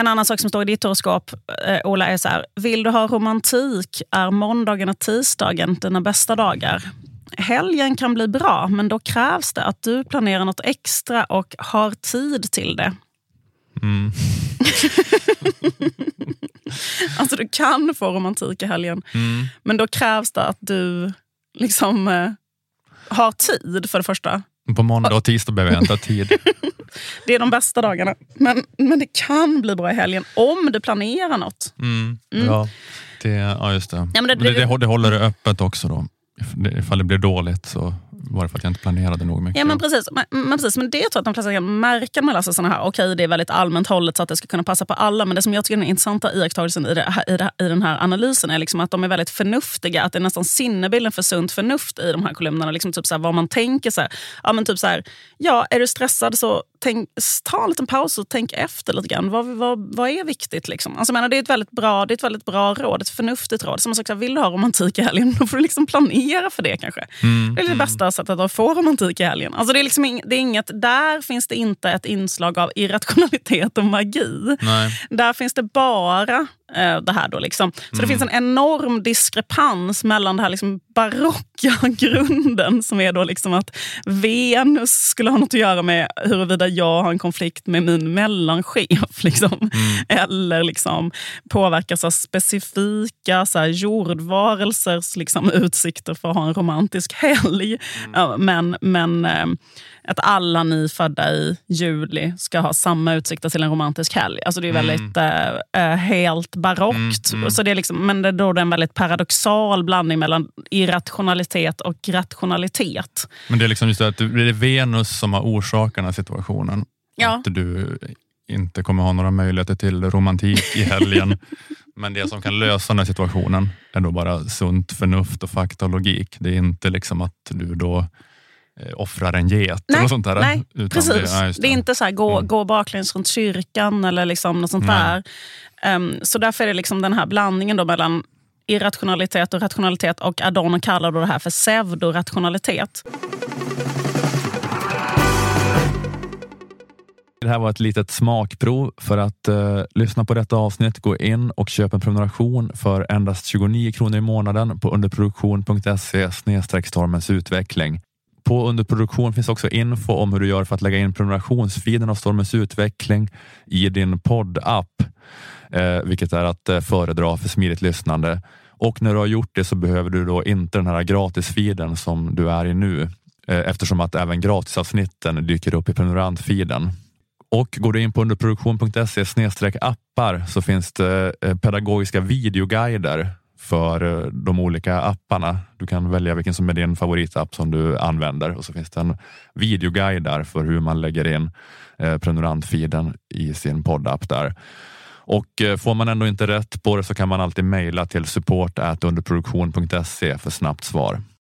en annan sak som står i ditt horoskop, eh, Ola, är så här. Vill du ha romantik är måndagen och tisdagen dina bästa dagar. Helgen kan bli bra, men då krävs det att du planerar något extra och har tid till det. Mm. Alltså du kan få romantik i helgen, Mm. men då krävs det att du liksom eh, har tid för det första. På måndag och tisdag behöver jag inte ha tid. Det är de bästa dagarna. Men, men det kan bli bra i helgen om du planerar något. Mm. Mm. Ja, det, ja, just det. Ja, men det- det, det, det- det håller det öppet också då. If- Ifall det blir dåligt så var det för att jag inte planerade nog mycket. Ja, men precis. Men, men, precis. men det tror jag att de flesta kan märka när man läser såna här. Okej, det är väldigt allmänt hållet så att det ska kunna passa på alla. Men det som jag tycker är den intressanta iakttagelsen i, det, i, det, i den här analysen är liksom att de är väldigt förnuftiga. Att det är nästan sinnebilden för sunt förnuft i de här kolumnerna. Liksom typ så vad man tänker. Så här, ja, men typ så här, ja, är du stressad så tänk, ta en liten paus och tänk efter lite grann. Vad, vad, vad är viktigt? Liksom? Alltså, menar, det, är ett väldigt bra, det är ett väldigt bra råd, ett förnuftigt råd. Som sagt, vill du ha romantik i helgen, då får du liksom planera för det kanske. Mm, Det är det bästa sättet att få romantik i helgen. Alltså det är liksom det är inget, där finns det inte ett inslag av irrationalitet och magi. Nej. Där finns det bara det här. Då liksom. Så det finns en enorm diskrepans mellan det här liksom barocka grunden som är då liksom att Venus skulle ha något att göra med huruvida jag har en konflikt med min mellanchef. Liksom. Eller liksom påverkas av specifika så här, jordvarelsers liksom, utsikter för att ha en romantisk helg. Ja, men men eh, att alla ni födda i juli ska ha samma utsikter till en romantisk helg. Alltså det är väldigt eh, eh, helt barockt. Mm, mm. Så det är liksom, men det är då en väldigt paradoxal blandning mellan irrationalitet och rationalitet. Men det är liksom just det att det är Venus som har orsakat den här situationen. Ja. Att du inte kommer ha några möjligheter till romantik i helgen. Men det som kan lösa den här situationen är då bara sunt förnuft och fakta och logik. Det är inte liksom att du då offrar en get eller Nej, något sånt där. nej, Utan Precis. Det, Det, ja, just är inte så här, gå, Mm. gå baklänges runt kyrkan eller liksom något sånt Nej. där. Ehm, så därför är det liksom den här blandningen då mellan irrationalitet och rationalitet och Adorno kallar då det här för pseudorationalitet. Det här var ett litet smakprov. För att eh, lyssna på detta avsnitt, gå in och köp en prenumeration för endast 29 kronor i månaden på underproduktion.se stormens utveckling. På underproduktion finns också info om hur du gör för att lägga in prenumerationsfiden av Stormens utveckling i din poddapp, eh, vilket är att eh, föredra för smidigt lyssnande. Och när du har gjort det så behöver du då inte den här gratisfiden som du är i nu eh, eftersom att även gratisavsnitten dyker upp i prenumerantfiden. Och går du in på underproduktion.se appar så finns det eh, pedagogiska videoguider för eh, de olika apparna. Du kan välja vilken som är din favoritapp som du använder och så finns det en videoguide där för hur man lägger in eh, prenumerantfiden i sin poddapp där. Och eh, får man ändå inte rätt på det så kan man alltid mejla till support underproduktion.se för snabbt svar.